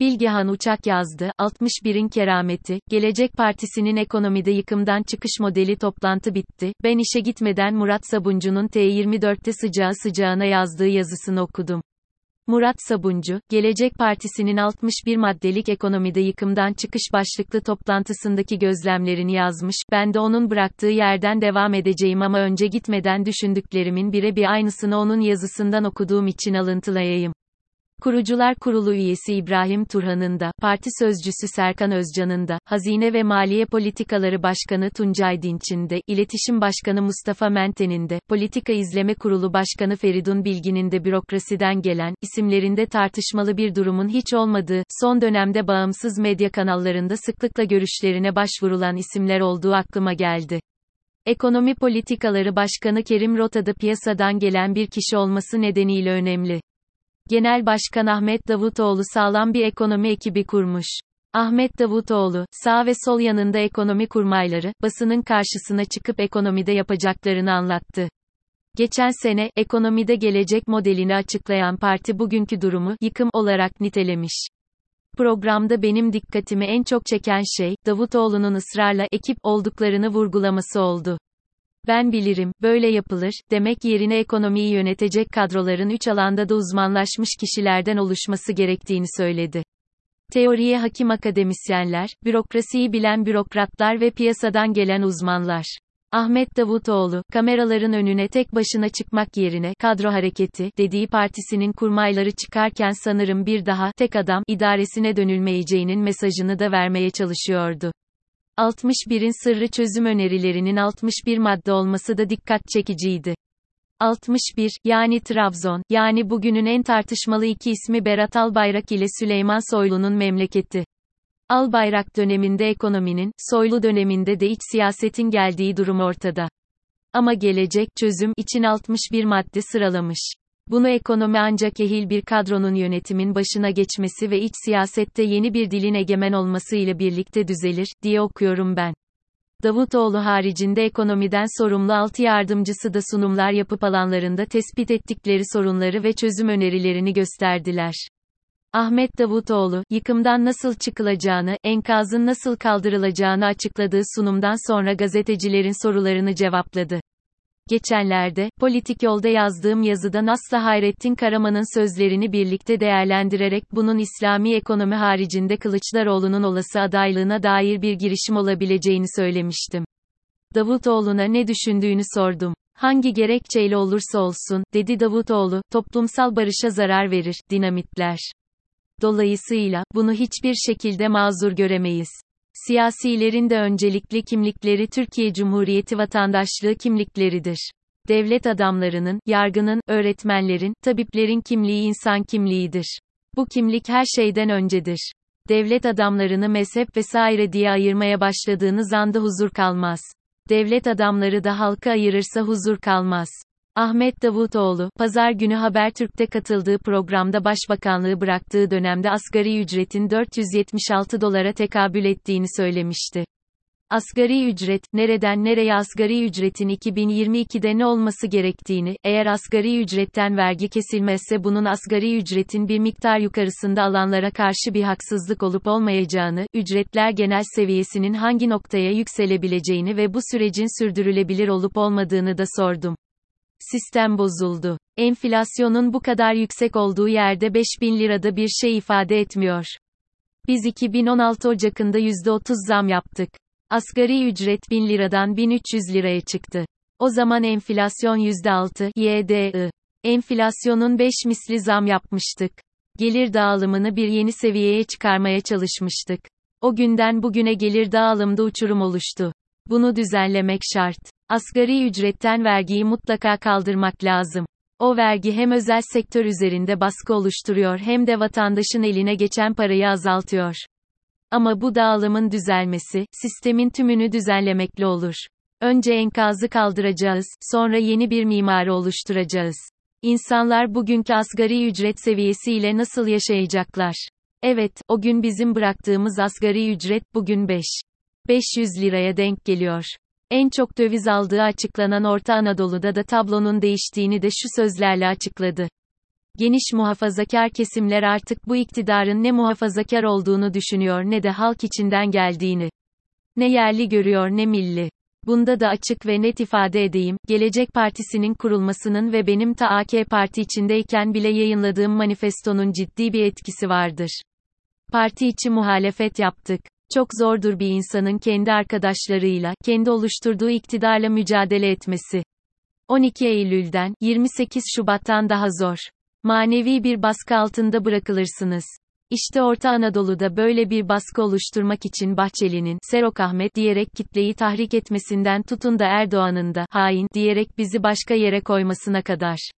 Bilgehan Uçak yazdı, 61'in kerameti, Gelecek Partisi'nin ekonomide yıkımdan çıkış modeli toplantı bitti, ben işe gitmeden Murat Sabuncu'nun T24'te sıcağı sıcağına yazdığı yazısını okudum. Murat Sabuncu, Gelecek Partisi'nin 61 maddelik ekonomide yıkımdan çıkış başlıklı toplantısındaki gözlemlerini yazmış, ben de onun bıraktığı yerden devam edeceğim ama önce gitmeden düşündüklerimin birebir aynısını onun yazısından okuduğum için alıntılayayım. Kurucular Kurulu üyesi İbrahim Turhan'ın da, parti sözcüsü Serkan Özcan'ın da, Hazine ve Maliye Politikaları Başkanı Tuncay Dinç'in de, İletişim Başkanı Mustafa Mente'nin de, Politika İzleme Kurulu Başkanı Feridun Bilgin'in de bürokrasiden gelen, isimlerinde tartışmalı bir durumun hiç olmadığı, son dönemde bağımsız medya kanallarında sıklıkla görüşlerine başvurulan isimler olduğu aklıma geldi. Ekonomi Politikaları Başkanı Kerim Rota'da piyasadan gelen bir kişi olması nedeniyle önemli. Genel Başkan Ahmet Davutoğlu sağlam bir ekonomi ekibi kurmuş. Ahmet Davutoğlu, sağ ve sol yanında ekonomi kurmayları, basının karşısına çıkıp ekonomide yapacaklarını anlattı. Geçen sene, ekonomide gelecek modelini açıklayan parti bugünkü durumu, yıkım olarak nitelemiş. Programda benim dikkatimi en çok çeken şey, Davutoğlu'nun ısrarla ekip olduklarını vurgulaması oldu. Ben bilirim, böyle yapılır, demek yerine ekonomiyi yönetecek kadroların üç alanda da uzmanlaşmış kişilerden oluşması gerektiğini söyledi. Teoriye hakim akademisyenler, bürokrasiyi bilen bürokratlar ve piyasadan gelen uzmanlar. Ahmet Davutoğlu, kameraların önüne tek başına çıkmak yerine, kadro hareketi, dediği partisinin kurmayları çıkarken sanırım bir daha, tek adam, idaresine dönülmeyeceğinin mesajını da vermeye çalışıyordu. 61'in sırrı çözüm önerilerinin 61 madde olması da dikkat çekiciydi. 61, yani Trabzon, yani bugünün en tartışmalı iki ismi Berat Albayrak ile Süleyman Soylu'nun memleketi. Albayrak döneminde ekonominin, Soylu döneminde de iç siyasetin geldiği durum ortada. Ama gelecek, çözüm, için 61 madde sıralamış. Bunu ekonomi ancak ehil bir kadronun yönetimin başına geçmesi ve iç siyasette yeni bir dilin egemen olması ile birlikte düzelir, diye okuyorum ben. Davutoğlu haricinde ekonomiden sorumlu altı yardımcısı da sunumlar yapıp alanlarında tespit ettikleri sorunları ve çözüm önerilerini gösterdiler. Ahmet Davutoğlu, yıkımdan nasıl çıkılacağını, enkazın nasıl kaldırılacağını açıkladığı sunumdan sonra gazetecilerin sorularını cevapladı. Geçenlerde, Politik Yolda yazdığım yazıda Nasla Hayrettin Karaman'ın sözlerini birlikte değerlendirerek bunun İslami ekonomi haricinde Kılıçdaroğlu'nun olası adaylığına dair bir girişim olabileceğini söylemiştim. Davutoğlu'na ne düşündüğünü sordum. Hangi gerekçeyle olursa olsun, dedi Davutoğlu, toplumsal barışa zarar verir, dinamitler. Dolayısıyla, bunu hiçbir şekilde mazur göremeyiz. Siyasilerin de öncelikli kimlikleri Türkiye Cumhuriyeti vatandaşlığı kimlikleridir. Devlet adamlarının, yargının, öğretmenlerin, tabiplerin kimliği insan kimliğidir. Bu kimlik her şeyden öncedir. Devlet adamlarını mezhep vesaire diye ayırmaya başladığınız anda huzur kalmaz. Devlet adamları da halka ayırırsa huzur kalmaz. Ahmet Davutoğlu, pazar günü Habertürk'te katıldığı programda başbakanlığı bıraktığı dönemde asgari ücretin 476 dolara tekabül ettiğini söylemişti. Asgari ücret, nereden nereye asgari ücretin 2022'de ne olması gerektiğini, eğer asgari ücretten vergi kesilmezse bunun asgari ücretin bir miktar yukarısında alanlara karşı bir haksızlık olup olmayacağını, ücretler genel seviyesinin hangi noktaya yükselebileceğini ve bu sürecin sürdürülebilir olup olmadığını da sordum. Sistem bozuldu. Enflasyonun bu kadar yüksek olduğu yerde 5000 lirada bir şey ifade etmiyor. Biz 2016 Ocak'ında %30 zam yaptık. Asgari ücret 1000 liradan 1300 liraya çıktı. O zaman enflasyon %6, YDI. Enflasyonun 5 misli zam yapmıştık. Gelir dağılımını bir yeni seviyeye çıkarmaya çalışmıştık. O günden bugüne gelir dağılımda uçurum oluştu. Bunu düzenlemek şart. Asgari ücretten vergiyi mutlaka kaldırmak lazım. O vergi hem özel sektör üzerinde baskı oluşturuyor hem de vatandaşın eline geçen parayı azaltıyor. Ama bu dağılımın düzelmesi, sistemin tümünü düzenlemekle olur. Önce enkazı kaldıracağız, sonra yeni bir mimari oluşturacağız. İnsanlar bugünkü asgari ücret seviyesiyle nasıl yaşayacaklar? Evet, o gün bizim bıraktığımız asgari ücret bugün 5. 500 liraya denk geliyor. En çok döviz aldığı açıklanan Orta Anadolu'da da tablonun değiştiğini de şu sözlerle açıkladı. Geniş muhafazakar kesimler artık bu iktidarın ne muhafazakar olduğunu düşünüyor ne de halk içinden geldiğini. Ne yerli görüyor ne milli. Bunda da açık ve net ifade edeyim, Gelecek Partisi'nin kurulmasının ve benim ta AK Parti içindeyken bile yayınladığım manifestonun ciddi bir etkisi vardır. Parti içi muhalefet yaptık. Çok zordur bir insanın kendi arkadaşlarıyla, kendi oluşturduğu iktidarla mücadele etmesi. 12 Eylül'den, 28 Şubat'tan daha zor. Manevi bir baskı altında bırakılırsınız. İşte Orta Anadolu'da böyle bir baskı oluşturmak için Bahçeli'nin, Serok Ahmet diyerek kitleyi tahrik etmesinden tutun da Erdoğan'ın da, hain, diyerek bizi başka yere koymasına kadar.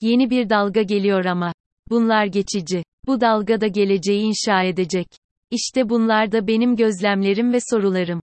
Yeni bir dalga geliyor ama. Bunlar geçici. Bu dalga da geleceği inşa edecek. İşte bunlar da benim gözlemlerim ve sorularım.